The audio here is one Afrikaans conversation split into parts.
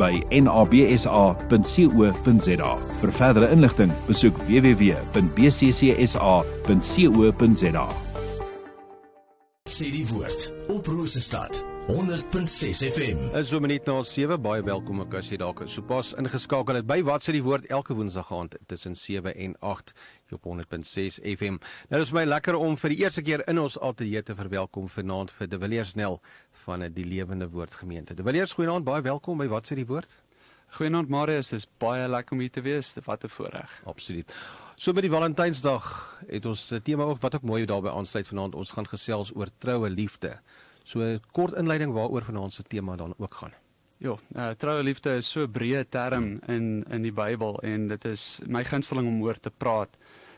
by nabsa.co.za. Vir verdere inligting, besoek www.bccsa.co.za. Sê die woord op Rosestad 100.6 FM. Is so minuut na 7 baie welkom ek as jy dalk sopas ingeskakel het by wat sê die woord elke woensdag aand tussen 7 en 8 op 100.6 FM. Nou is my lekker om vir die eerste keer in ons ateljee te verwelkom vanaand vir De Villiers Nel van die Lewende Woord Gemeente. De Villiers, goeienaand, baie welkom by wat sê die woord. Goeienaand Marius, dis baie lekker om hier te wees. Wat 'n voorreg. Absoluut. So by die Valentynsdag het ons 'n tema ook wat ook mooi daarbey aansluit vanaand. Ons gaan gesels oor troue liefde. So 'n kort inleiding waaroor vanaand se tema dan ook gaan. Ja, uh, troue liefde is so 'n breë term in in die Bybel en dit is my gunsteling om oor te praat.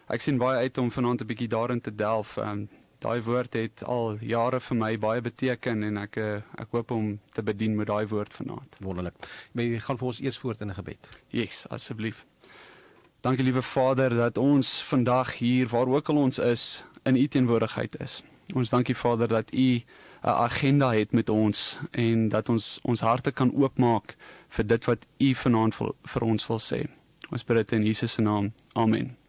Ek sien baie uit om vanaand 'n bietjie daarin te delf. Um, daai woord het al jare vir my baie beteken en ek eh, ek hoop om te bedien met daai woord vanaand. Wonderlik. Jy gaan vir ons eers voort in 'n gebed. Yes, asseblief. Dankie liewe Vader dat ons vandag hier waar ook al ons is in u teenwoordigheid is. Ons dankie Vader dat u 'n agenda het met ons en dat ons ons harte kan oopmaak vir dit wat u vanaand vir ons wil sê. Ons bid dit in Jesus se naam. Amen.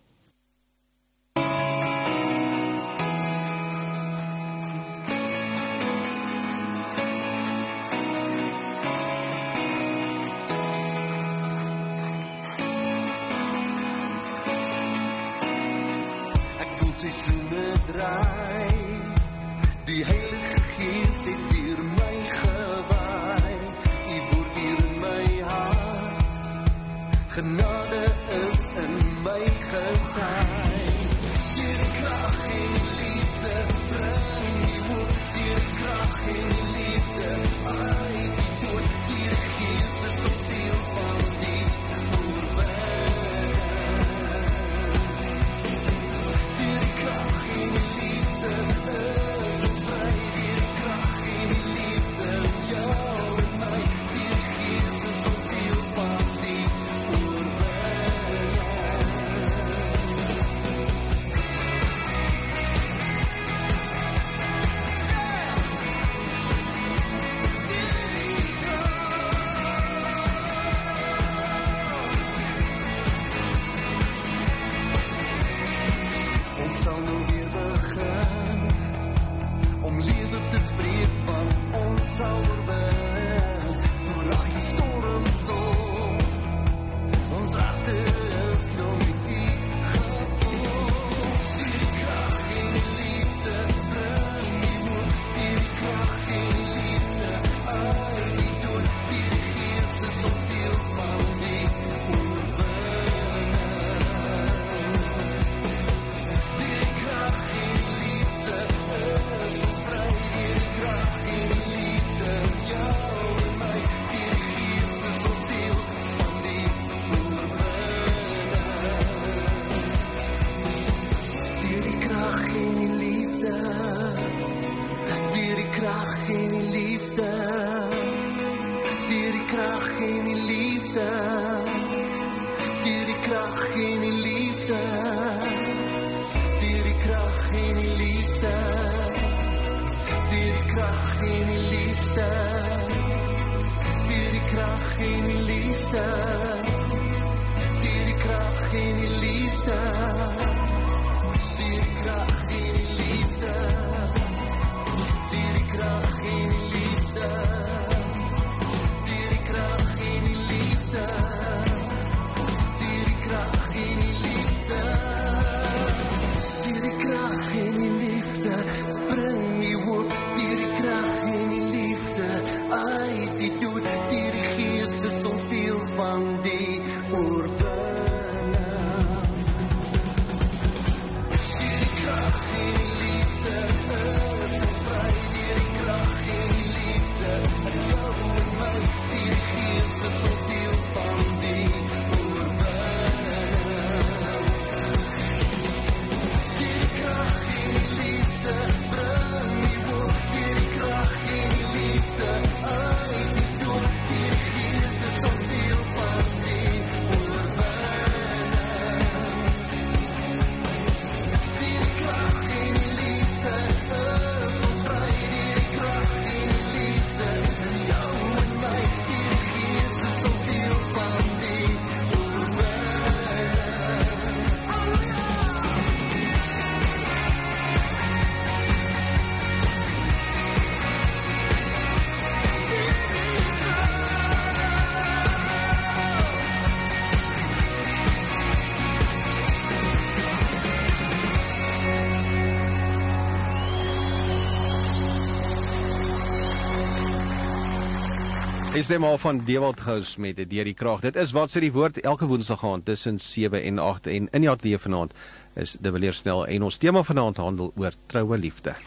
Jy stem al van Dewald Gous met die deur die krag. Dit is wat sê die woord elke woensdag gaan tussen 7 en 8 en in die ateljee vanaand is De Villiers snel en ons tema vanaand handel oor troue liefde.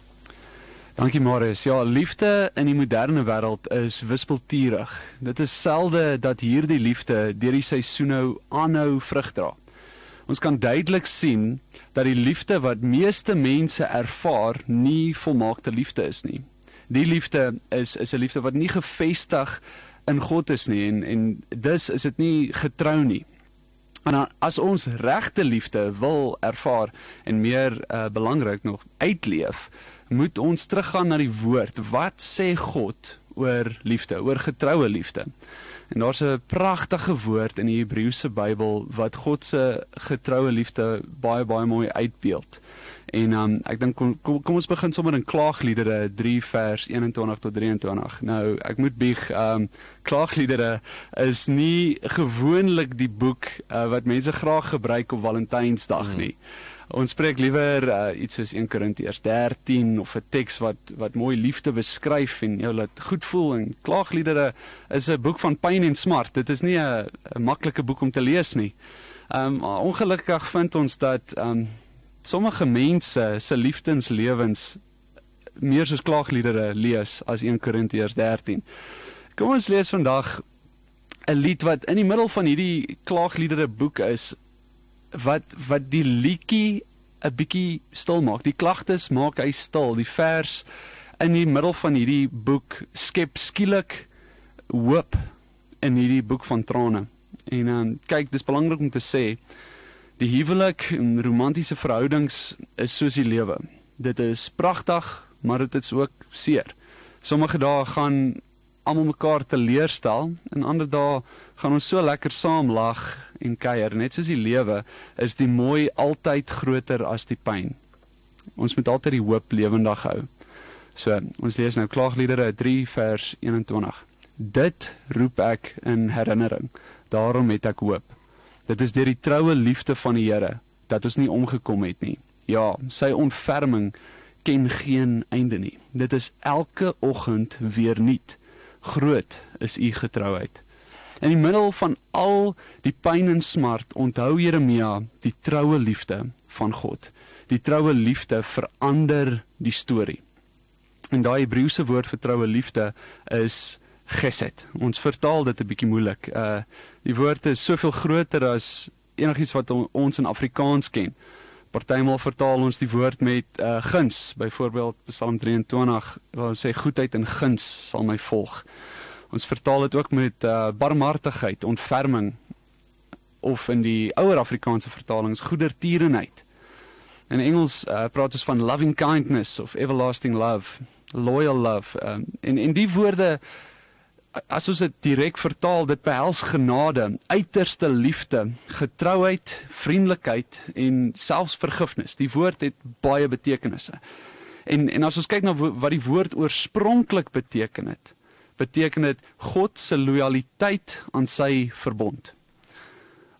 Dankie Marius. Ja, liefde in die moderne wêreld is wispelturig. Dit is selde dat hierdie liefde deur die seisoene aanhou vrug dra. Ons kan duidelik sien dat die liefde wat meeste mense ervaar nie volmaakte liefde is nie. Die liefde is is 'n liefde wat nie gefestig in God is nie en en dus is dit nie getrou nie. En as ons regte liefde wil ervaar en meer uh, belangrik nog uitleef, moet ons teruggaan na die woord. Wat sê God oor liefde, oor getroue liefde? En daar's 'n pragtige woord in die Hebreëse Bybel wat God se getroue liefde baie baie mooi uitbeeld. En um, ek dink kom, kom kom ons begin sommer in Klaagliedere 3 vers 21 tot 23. Nou, ek moet bieg, um Klaagliedere is nie gewoonlik die boek uh, wat mense graag gebruik op Valentynsdag hmm. nie. Hmm. Ons spreek liewer uh, iets soos 1 Korintiërs 13 of 'n teks wat wat mooi liefde beskryf en jou laat goed voel en klaagliedere is 'n boek van pyn en smart. Dit is nie 'n maklike boek om te lees nie. Um ongelukkig vind ons dat um sommige mense se liefdenslewens meer soos klaagliedere lees as 1 Korintiërs 13. Kom ons lees vandag 'n lied wat in die middel van hierdie klaagliedere boek is wat wat die liedjie 'n bietjie stil maak. Die klagtes maak hy stil. Die vers in die middel van hierdie boek skep skielik hoop in hierdie boek van trane. En um, kyk, dis belangrik om te sê die huwelik en romantiese verhoudings is soos die lewe. Dit is pragtig, maar dit is ook seer. Sommige dae gaan almal mekaar teleurstel en ander dae gaan ons so lekker saam lag en kuier net soos die lewe is die mooi altyd groter as die pyn. Ons moet altyd die hoop lewendig hou. So, ons lees nou Klaagliedere 3 vers 21. Dit roep ek in herinnering. Daarom het ek hoop. Dit is deur die troue liefde van die Here dat ons nie omgekom het nie. Ja, sy ontferming ken geen einde nie. Dit is elke oggend weer nuut. Groot is u getrouheid. In die middel van al die pyn en smart onthou Jeremia die troue liefde van God. Die troue liefde verander die storie. En daai Hebreëse woord vir troue liefde is gesed. Ons vertaal dit 'n bietjie moeilik. Uh die woord is soveel groter as enigiets wat ons in Afrikaans ken. Partymal vertaal ons die woord met uh guns, byvoorbeeld Psalm 23 waar sê goedheid en guns sal my volg. Ons vertaal dit ook met uh, barmhartigheid, ontferming of in die ouer Afrikaanse vertalings goedertierenheid. In Engels uh, praat ons van loving kindness of everlasting love, loyal love. Um, en en die woorde as ons dit direk vertaal, dit behels genade, uiterste liefde, getrouheid, vriendelikheid en selfs vergifnis. Die woord het baie betekenisse. En en as ons kyk na wat die woord oorspronklik beteken het, beteken dit God se lojaliteit aan sy verbond.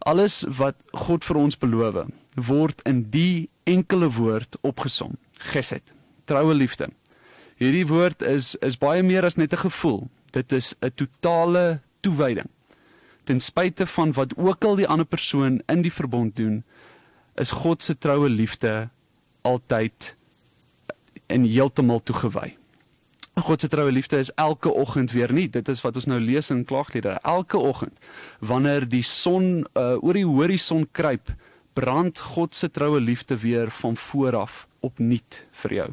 Alles wat God vir ons beloof, word in die enkele woord opgesom. Gesed, troue liefde. Hierdie woord is is baie meer as net 'n gevoel. Dit is 'n totale toewyding. Ten spyte van wat ook al die ander persoon in die verbond doen, is God se troue liefde altyd en heeltemal toegewy. God se troue liefde is elke oggend weer nie. Dit is wat ons nou lees in Klaagliedere. Elke oggend wanneer die son uh, oor die horison kruip, brand God se troue liefde weer van voor af opnuut vir jou.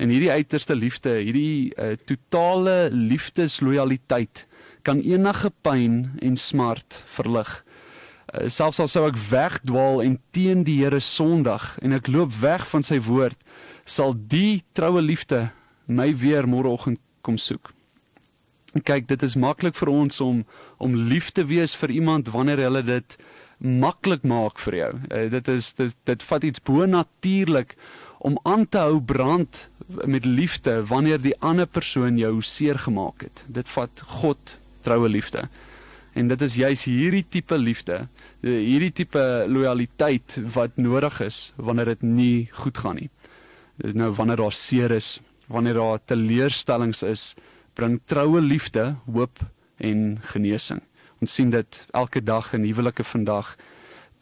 En hierdie uiterste liefde, hierdie uh, totale liefdeslojaliteit kan enige pyn en smart verlig. Uh, selfs al sou ek wegdwaal en teen die Here sondig en ek loop weg van sy woord, sal die troue liefde my weer môreoggend kom soek. Kyk, dit is maklik vir ons om om lief te wees vir iemand wanneer hulle dit maklik maak vir jou. Uh, dit is dit dit vat iets bo-natuurlik om aan te hou brand met liefde wanneer die ander persoon jou seer gemaak het. Dit vat God troue liefde. En dit is juis hierdie tipe liefde, hierdie tipe lojaliteit wat nodig is wanneer dit nie goed gaan nie. Dis nou wanneer daar seer is, wanneer daar teleurstellings is, bring troue liefde, hoop en genesing. Ons sien dit elke dag in huwelike vandag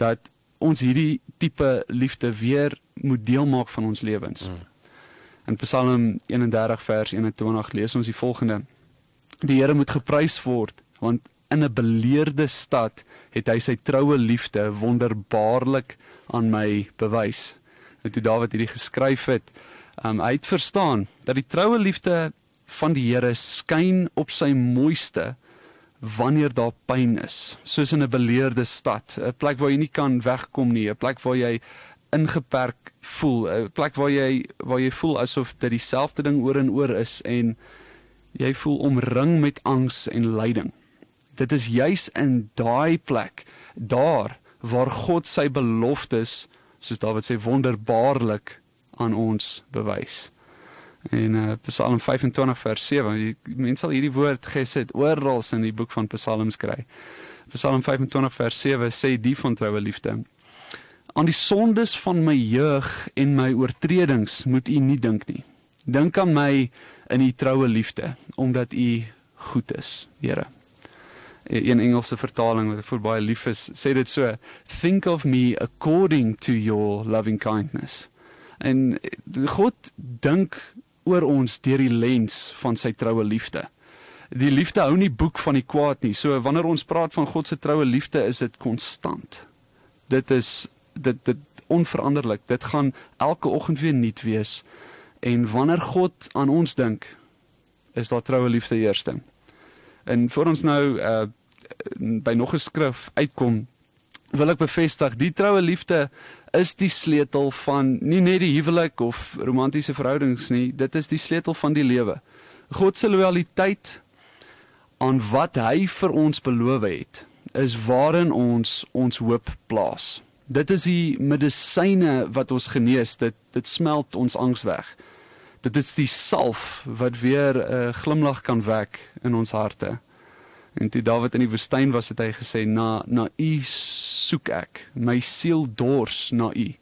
dat ons hierdie tipe liefde weer moet deel maak van ons lewens. Mm. In Psalm 31 vers 21 lees ons die volgende: Die Here moet geprys word want in 'n beleerde stad het hy sy troue liefde wonderbaarlik aan my bewys. En toe Dawid hierdie geskryf het, um, hy het verstaan dat die troue liefde van die Here skyn op sy mooiste wanneer daar pyn is, soos in 'n beleerde stad, 'n plek waar jy nie kan wegkom nie, 'n plek waar jy ingeperk voel, 'n plek waar jy waar jy voel asof dit dieselfde ding oor en oor is en jy voel omring met angs en lyding. Dit is juis in daai plek, daar waar God sy beloftes, soos Dawid sê wonderbaarlik aan ons bewys. En uh, Psalm 25 vers 7, mense sal hierdie woord gesit oral in die boek van Psalms kry. Psalm 25 vers 7 sê die van troue liefde. Aan die sondes van my jeug en my oortredings moet u nie dink nie. Dink aan my in u troue liefde omdat u goed is, Here. Een Engelse vertaling wat ek vir baie lief is, sê dit so: Think of me according to your loving kindness. En God dink oor ons deur die lens van sy troue liefde. Die liefde hou nie boek van die kwaad nie. So wanneer ons praat van God se troue liefde, is dit konstant. Dit is dit dit onveranderlik. Dit gaan elke oggend weer nuut wees. En wanneer God aan ons dink, is daar troue liefde eerste. En vir ons nou uh by nog 'n skrif uitkom, wil ek bevestig die troue liefde is die sleutel van nie net die huwelik of romantiese verhoudings nie, dit is die sleutel van die lewe. God se loyaliteit aan wat hy vir ons beloof het, is waarin ons ons hoop plaas. Dit is die medisyne wat ons genees, dit dit smelt ons angs weg. Dit is die salf wat weer 'n uh, glimlag kan wek in ons harte. En toe Dawid in die woestyn was, het hy gesê: "Na na U soek ek. My siel dors na U.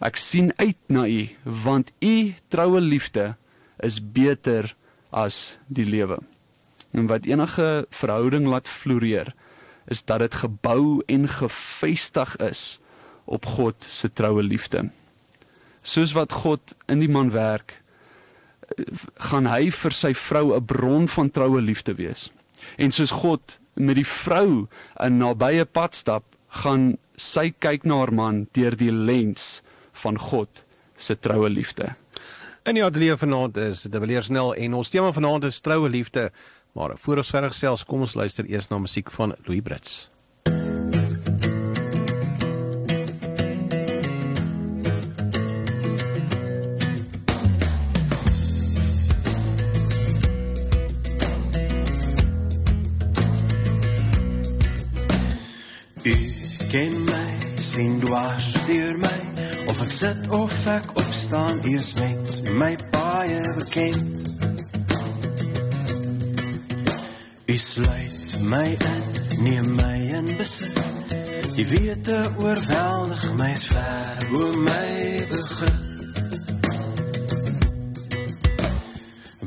Ek sien uit na U, want U troue liefde is beter as die lewe." En wat enige verhouding laat floreer, is dat dit gebou en gefestig is op God se troue liefde. Soos wat God in die man werk, gaan hy vir sy vrou 'n bron van troue liefde wees. En soos God met die vrou 'n nabye pad stap, gaan sy kyk na haar man deur die lens van God se troue liefde. In die ateljee vanaand is dit weer snel en ons tema vanaand is troue liefde. Maar voor ons verder selfs kom ons luister eers na musiek van Louis Brits. Ken my, sien dwars deur my of ek sit of ek opstaan, eers met my baie bekend. U sluit my in, neem my in besit. Die wete oorweldig my ver bo my begrip.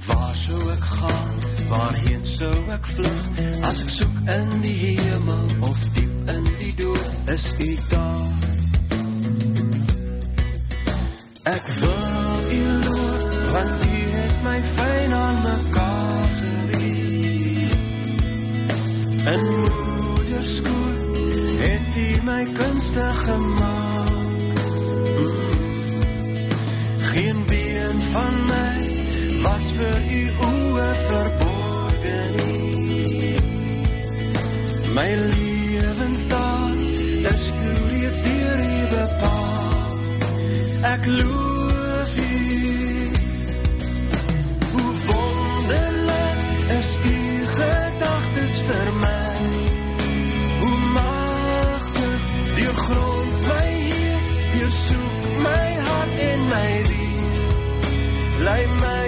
Waar sou ek gaan? Waarheen sou ek vlug? As ek soek in die hemel of die? Is u daar. Ek wil u loof, want u het my fijn aan mekaar geweet. In moederskoot het u my kunstig gemaakt. Geen been van my was vir u oe verborgen nie. My levensdaad bepaal ek loof u. Hoe wonderlik is u gedagtes vir my. Hoe machtig die grond my hier die soek my hart en my wie bly my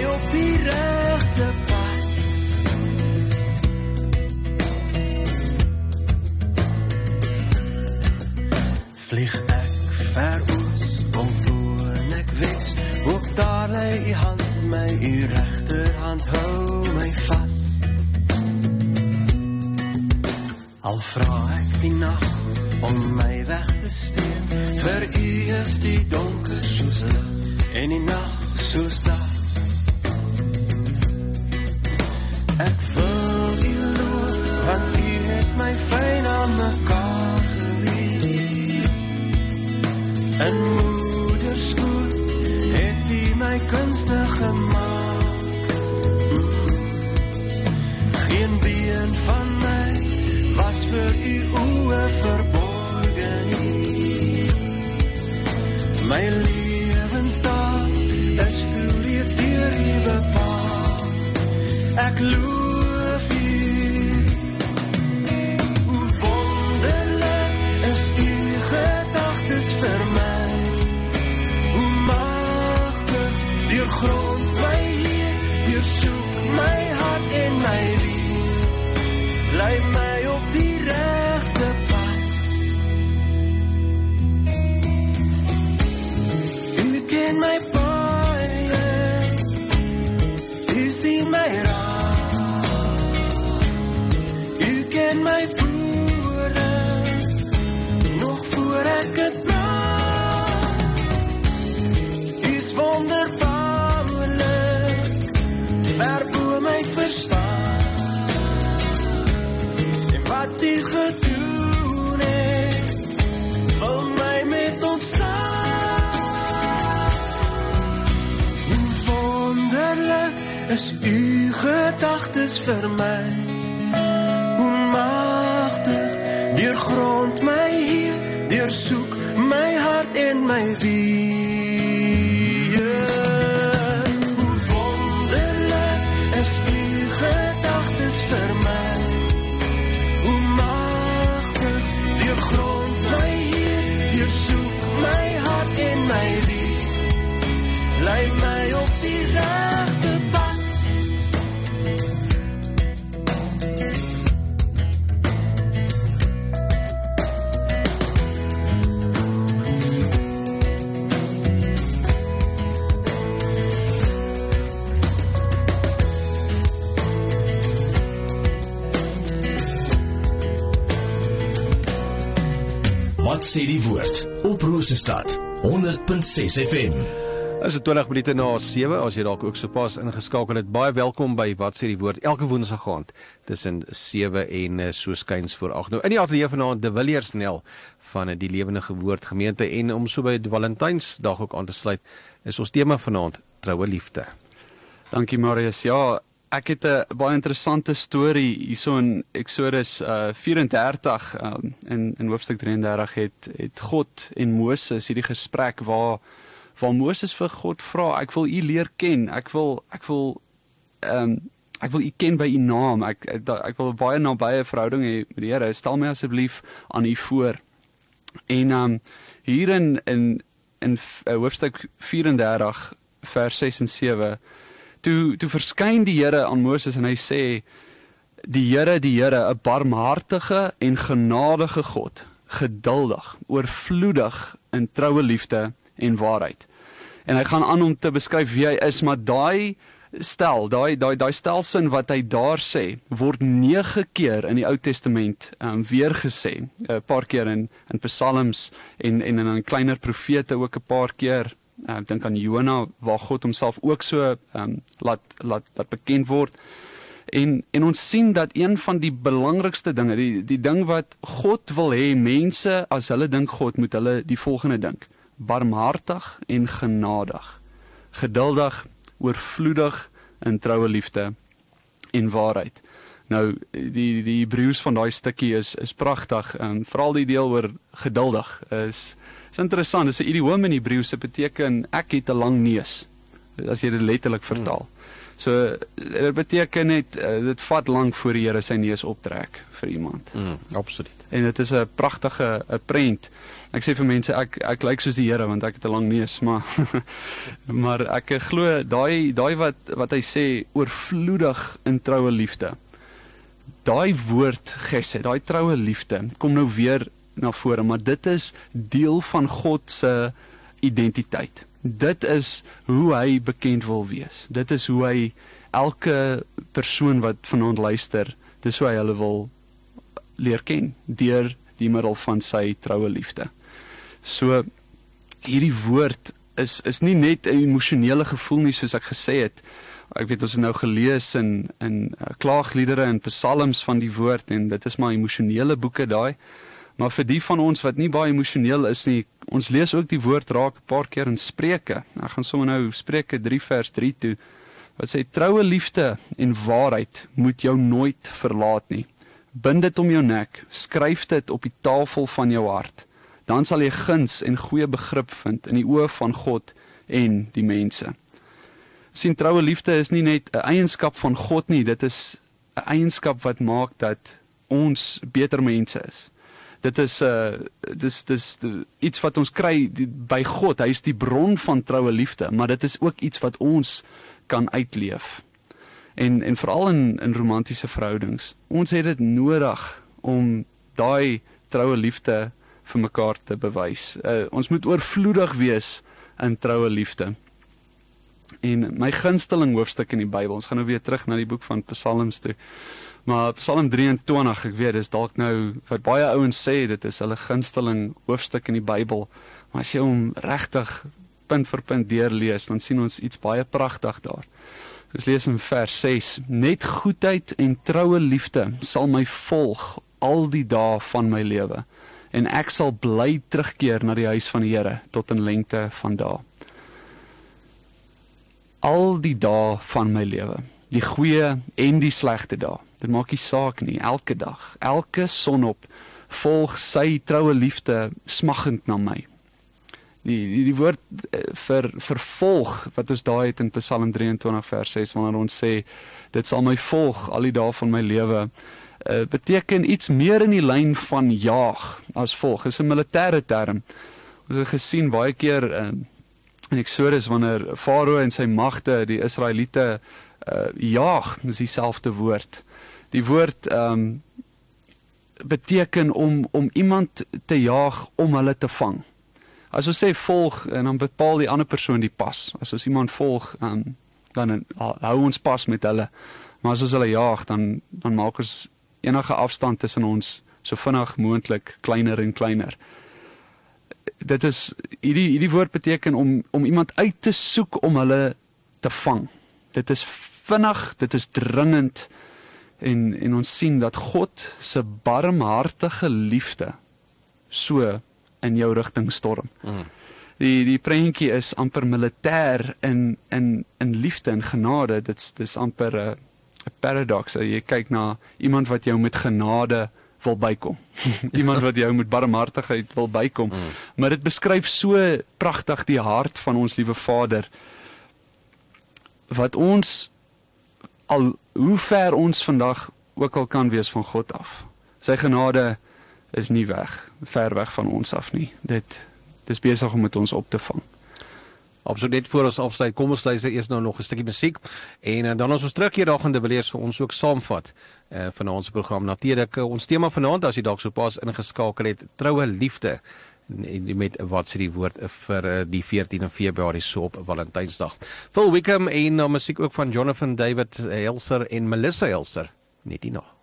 die rechterhand hou my vast. Al vra ek die nag om my weg te steek. Vir u is die donker soos lig en die nag soos dag. Ek wil u loof want u het my fyn aan mekaar geweet. En moederskoot het u my kunstig gemaak. Oë verborgen nie. My lewensdag is toe reeds deur u bepaal. Ek loof u. Hoe wonderlik is u gedagtes vir my. Hoe magtig deur grond my hier, deur soek my hart en my lief. Lei my is u gedagtes vir my. Hoe magtig deur grond my hier, deur soek my hart en my wie. Rosestad 100.6 FM. Is dit 20 minute na 7 as jy dalk ook sopas ingeskakel het. Baie welkom by Wat sê die woord elke woensdag aand tussen 7 en eh, so skuins voor 8. Nou in die ateljee vanaand De Villiers Nel van die Lewende Woord gemeente en om so by Valentynsdag ook aan te sluit is ons tema vanaand troue liefde. Dankie Marius. Ja, ek het 'n baie interessante storie hierso in Eksodus uh 34 um, in in hoofstuk 33 het het God en Moses hierdie gesprek waar waar Moses vir God vra, ek wil u leer ken. Ek wil ek wil ehm um, ek wil u ken by u naam. Ek ek, ek wil 'n baie nabye verhouding hê met die Here. Stel my asseblief aan u voor. En um hier in in in uh, hoofstuk 34 vers 6 en 7 toe toe verskyn die Here aan Moses en hy sê die Here die Here 'n barmhartige en genadige God geduldig oorvloedig in troue liefde en waarheid. En hy gaan aan om te beskryf wie hy is maar daai stel daai daai daai stelsin wat hy daar sê word 9 keer in die Ou Testament um, weer gesê 'n paar keer in in Psalms en en in 'n kleiner profete ook 'n paar keer ek uh, dink aan Jona waar God homself ook so um, laat laat laat bekend word. En en ons sien dat een van die belangrikste dinge, die die ding wat God wil hê mense as hulle dink God moet hulle die volgende dink: barmhartig en genadig, geduldig, oorvloedig in troue liefde en waarheid. Nou die die Hebreëus van daai stukkie is is pragtig en veral die deel oor geduldig is is interessant. Dis 'n idioom in Hebreëus wat beteken ek het 'n lang neus. As jy dit letterlik vertaal. So dit beteken net uh, dit vat lank voor die Here sy neus optrek vir iemand. Mm, absoluut. En dit is 'n pragtige 'n prent. Ek sê vir mense ek ek lyk soos die Here want ek het 'n lang neus, maar maar ek glo daai daai wat wat hy sê oorvloedig in troue liefde. Daai woord gesê, daai troue liefde kom nou weer na vore, maar dit is deel van God se identiteit. Dit is hoe hy bekend wil wees. Dit is hoe hy elke persoon wat vanaand luister, dis hoe hy hulle wil leer ken deur die middel van sy troue liefde. So hierdie woord is is nie net 'n emosionele gevoel nie soos ek gesê het. Ek weet ons het nou gelees in in uh, klaagliedere en psalms van die woord en dit is maar emosionele boeke daai. Maar vir die van ons wat nie baie emosioneel is nie, ons lees ook die woord raak 'n paar keer in Spreuke. Ek gaan sommer nou Spreuke 3 vers 3 toe. Wat sê troue liefde en waarheid moet jou nooit verlaat nie. Bind dit om jou nek, skryf dit op die tafel van jou hart dan sal jy guns en goeie begrip vind in die oë van God en die mense. Sien troue liefde is nie net 'n eienskap van God nie, dit is 'n eienskap wat maak dat ons beter mense is. Dit is 'n uh, dis dis iets wat ons kry die, by God. Hy is die bron van troue liefde, maar dit is ook iets wat ons kan uitleef. En en veral in in romantiese verhoudings. Ons het dit nodig om daai troue liefde vir mekaar te bewys. Uh, ons moet oorvloedig wees in troue liefde. En my gunsteling hoofstuk in die Bybel, ons gaan nou weer terug na die boek van Psalms toe. Maar Psalm 23, ek weet dis dalk nou wat baie ouens sê dit is hulle gunsteling hoofstuk in die Bybel, maar as jy hom regtig punt vir punt deurlees, dan sien ons iets baie pragtig daar. Ons lees in vers 6: Net goedheid en troue liefde sal my volg al die dae van my lewe en ek sal bly terugkeer na die huis van die Here tot in lengte van dae. Al die dae van my lewe, die goeie en die slegte dae. Dit maak nie saak nie, elke dag, elke sonop volg sy troue liefde smaggend na my. Die die, die woord eh, vir vervolg wat ons daai het in Psalm 23 vers 6 wanneer ons sê dit sal my volg al die dae van my lewe uh, beteken iets meer in die lyn van jaag as volg. Is 'n militêre term. Ons het gesien baie keer uh, in Exodus wanneer Farao en sy magte die Israeliete uh, jaag, is dieselfde woord. Die woord ehm um, beteken om om iemand te jaag om hulle te vang. As ons sê volg en dan bepaal die ander persoon die pas. As ons iemand volg, um, dan hou ons pas met hulle. Maar as ons hulle jaag, dan dan maak ons enige afstand tussen ons so vinnig moontlik kleiner en kleiner. Dit is hierdie hierdie woord beteken om om iemand uit te soek om hulle te vang. Dit is vinnig, dit is dringend en en ons sien dat God se barmhartige liefde so in jou rigting storm. Mm. Die die prentjie is amper militêr in in in liefde en genade. Dit's dis amper 'n uh, 'n paradox. Jy kyk na iemand wat jou met genade wil bykom. iemand wat jou met barmhartigheid wil bykom. Mm. Maar dit beskryf so pragtig die hart van ons liewe Vader wat ons al hoe ver ons vandag ook al kan wees van God af. Sy genade is nie weg, ver weg van ons af nie. Dit dis besig om met ons op te vang. Absoluut net voor ons afsluit, kom ons luister eers nou nog 'n stukkie musiek en uh, dan as ons terug hier daar gaan de leers vir ons ook saamvat uh, van ons program natuurlik uh, ons tema vanaand as jy dalk so pas ingeskakel het troue liefde met wat sê die woord vir uh, die 14de Februarie so op Valentynsdag. Phil Wickham en nou uh, musiek ook van Jonathan David Helser en Melissa Helser net hier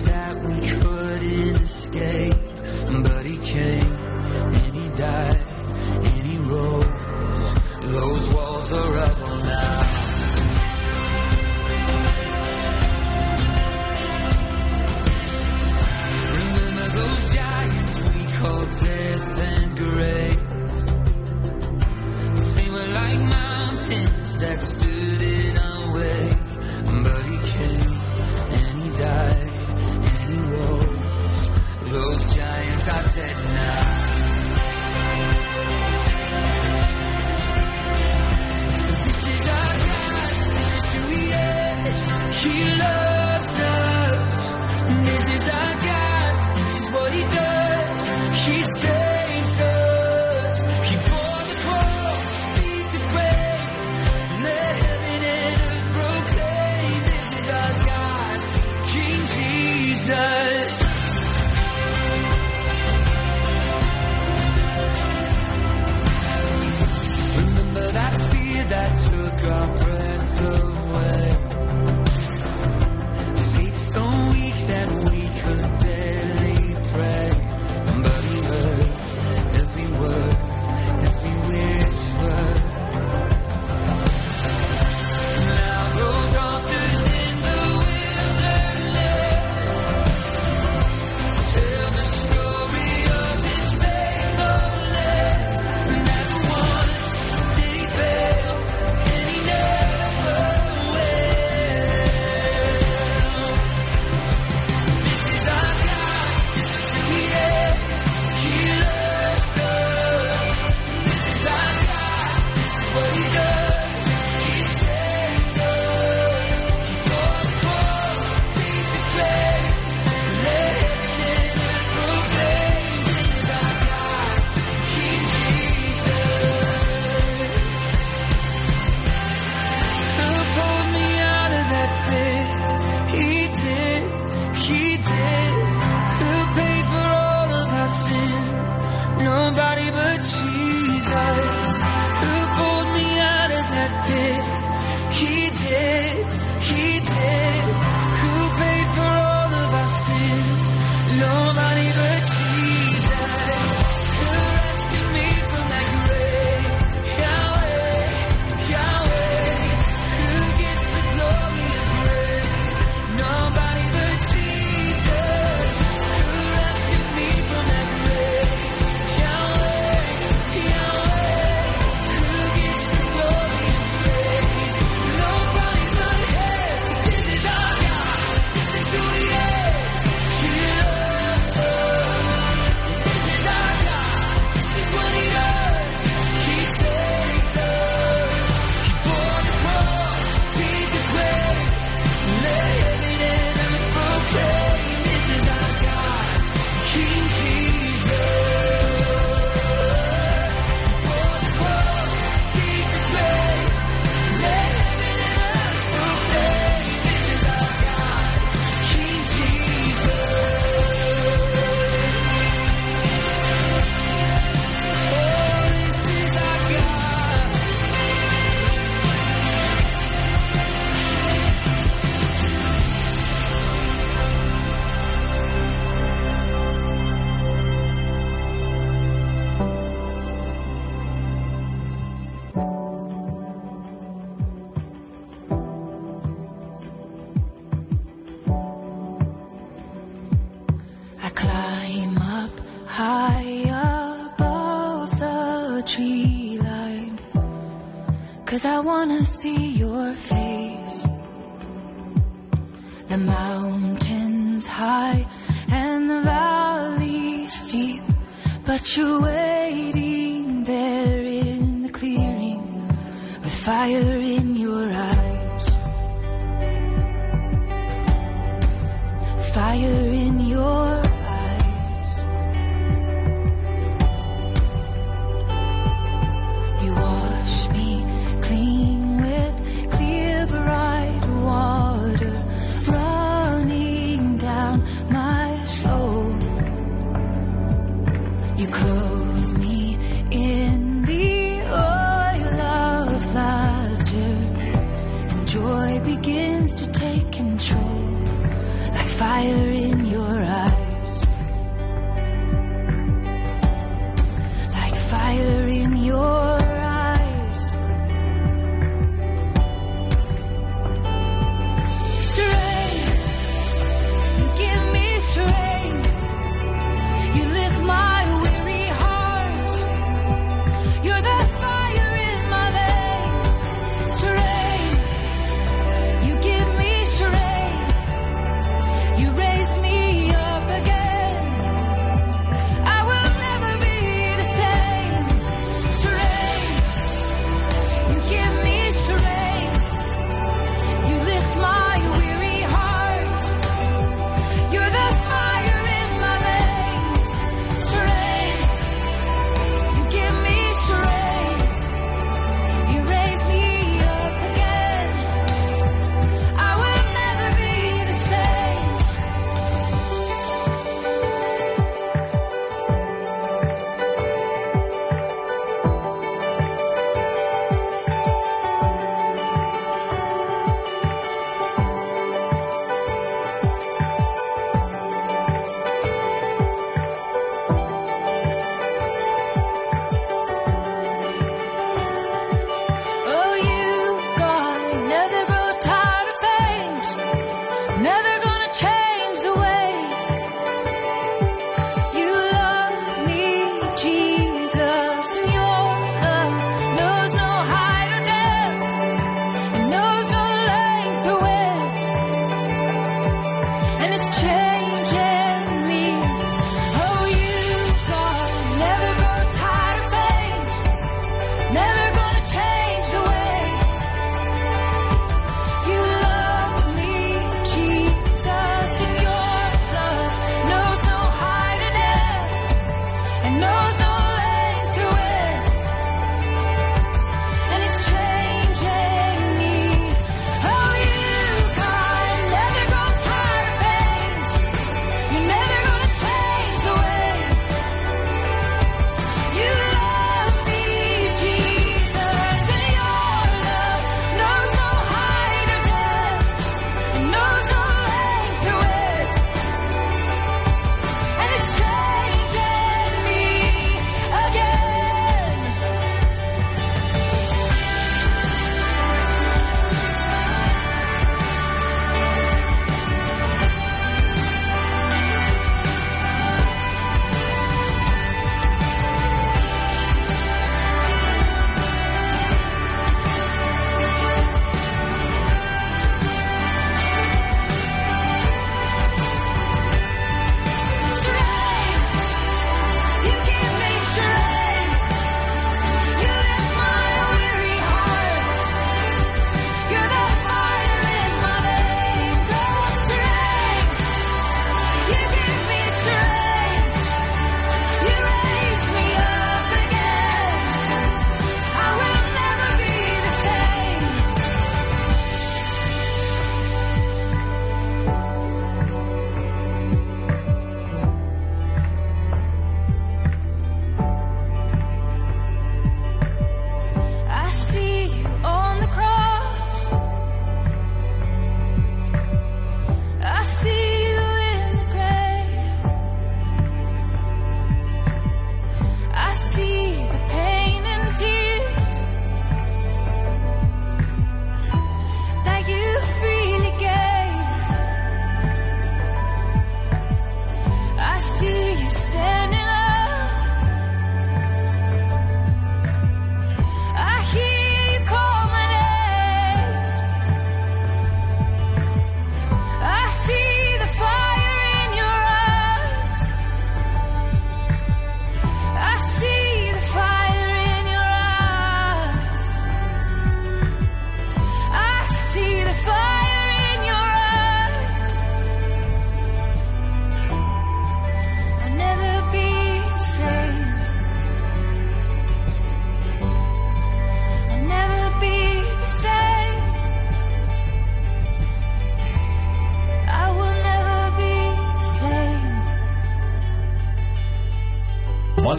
that we couldn't escape. He did. See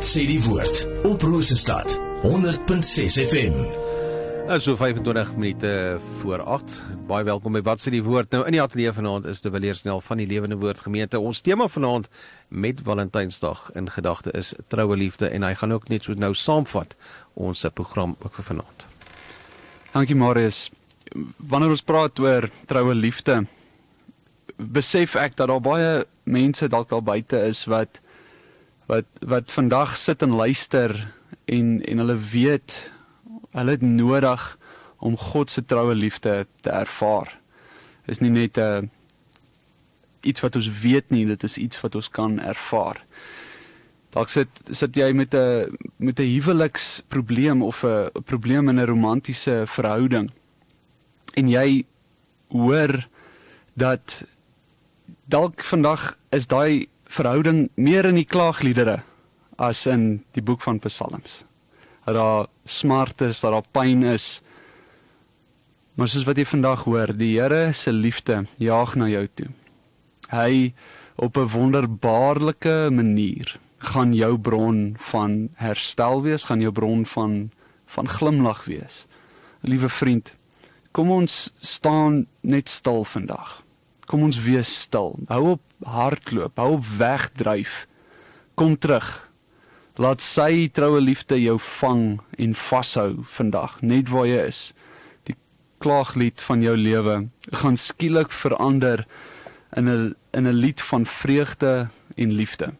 sê die woord op Rosestad 100.6 FM. Nou so 25 minute voor 8. Baie welkom by Wat sê die woord. Nou in die ateljee vanaand is De Villiers Snell van die Lewende Woord Gemeente. Ons tema vanaand met Valentynsdag in gedagte is troue liefde en hy gaan ook net so nou saamvat ons program ook vir vanaand. Dankie Marius. Wanneer ons praat oor troue liefde, besef ek dat daar baie mense dalk daar buite is wat wat wat vandag sit en luister en en hulle weet hulle het nodig om God se troue liefde te ervaar. Is nie net 'n uh, iets wat ons weet nie, dit is iets wat ons kan ervaar. Dalk sit sit jy met 'n met 'n huweliksprobleem of 'n probleem in 'n romantiese verhouding. En jy hoor dat dalk vandag is daai verhouding meer in die klaagliedere as in die boek van Psalms. Dat daar smart is, dat daar pyn is. Maar soos wat jy vandag hoor, die Here se liefde jaag na jou toe. Hy op 'n wonderbaarlike manier gaan jou bron van herstel wees, gaan jou bron van van glimlag wees. Liewe vriend, kom ons staan net stil vandag. Kom ons wees stil. Hou op hardloop, hou op wegdryf. Kom terug. Laat sy troue liefde jou vang en vashou vandag, net waar jy is. Die klaaglied van jou lewe gaan skielik verander in 'n in 'n lied van vreugde en liefde.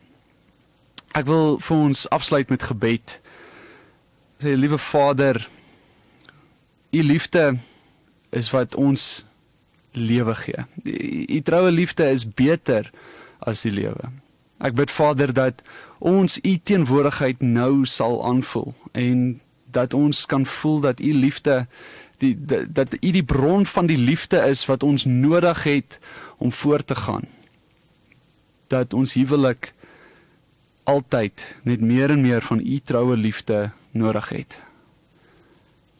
Ek wil vir ons afsluit met gebed. Sê liewe Vader, u liefde is wat ons lewe gee. U troue liefde is beter as die lewe. Ek bid Vader dat ons u teenwoordigheid nou sal aanvoel en dat ons kan voel dat u liefde die dat u die bron van die liefde is wat ons nodig het om voort te gaan. Dat ons huwelik altyd net meer en meer van u troue liefde nodig het.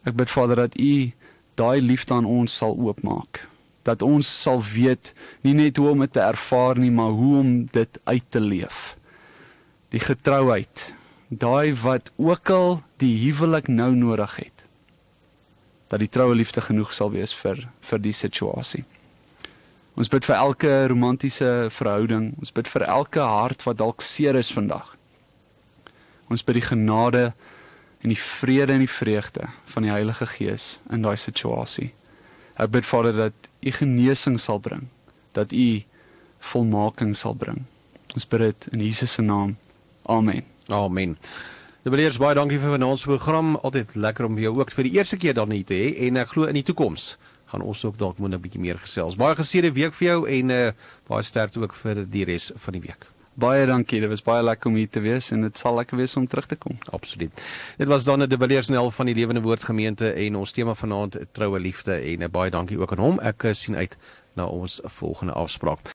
Ek bid Vader dat u daai liefde aan ons sal oopmaak. Dat ons sal weet nie net hoe om dit te ervaar nie, maar hoe om dit uit te leef. Die getrouheid, daai wat ook al die huwelik nou nodig het. Dat die troue liefde genoeg sal wees vir vir die situasie. Ons bid vir elke romantiese verhouding, ons bid vir elke hart wat dalk seer is vandag. Ons bid die genade en die vrede en die vreugde van die Heilige Gees in daai situasie. Ek bid Vader dat U genesing sal bring, dat U volmaking sal bring. Ons bid dit in Jesus se naam. Amen. Amen. Die beleers baie dankie vir ons program. Altyd lekker om jou ook vir die eerste keer dan hier te hê en ek glo in die toekoms gaan ons ook dalk moet 'n bietjie meer gesels. Baie geseëde week vir jou en uh, baie sterkte ook vir die res van die week. Baie dankie. Dit was baie lekker om hier te wees en dit sal lekker wees om terug te kom. Absoluut. Dit was dan die Villiers Nel van die Lewende Woord Gemeente en ons tema vanaand troue liefde en uh, baie dankie ook aan hom. Ek uh, sien uit na ons volgende afspraak.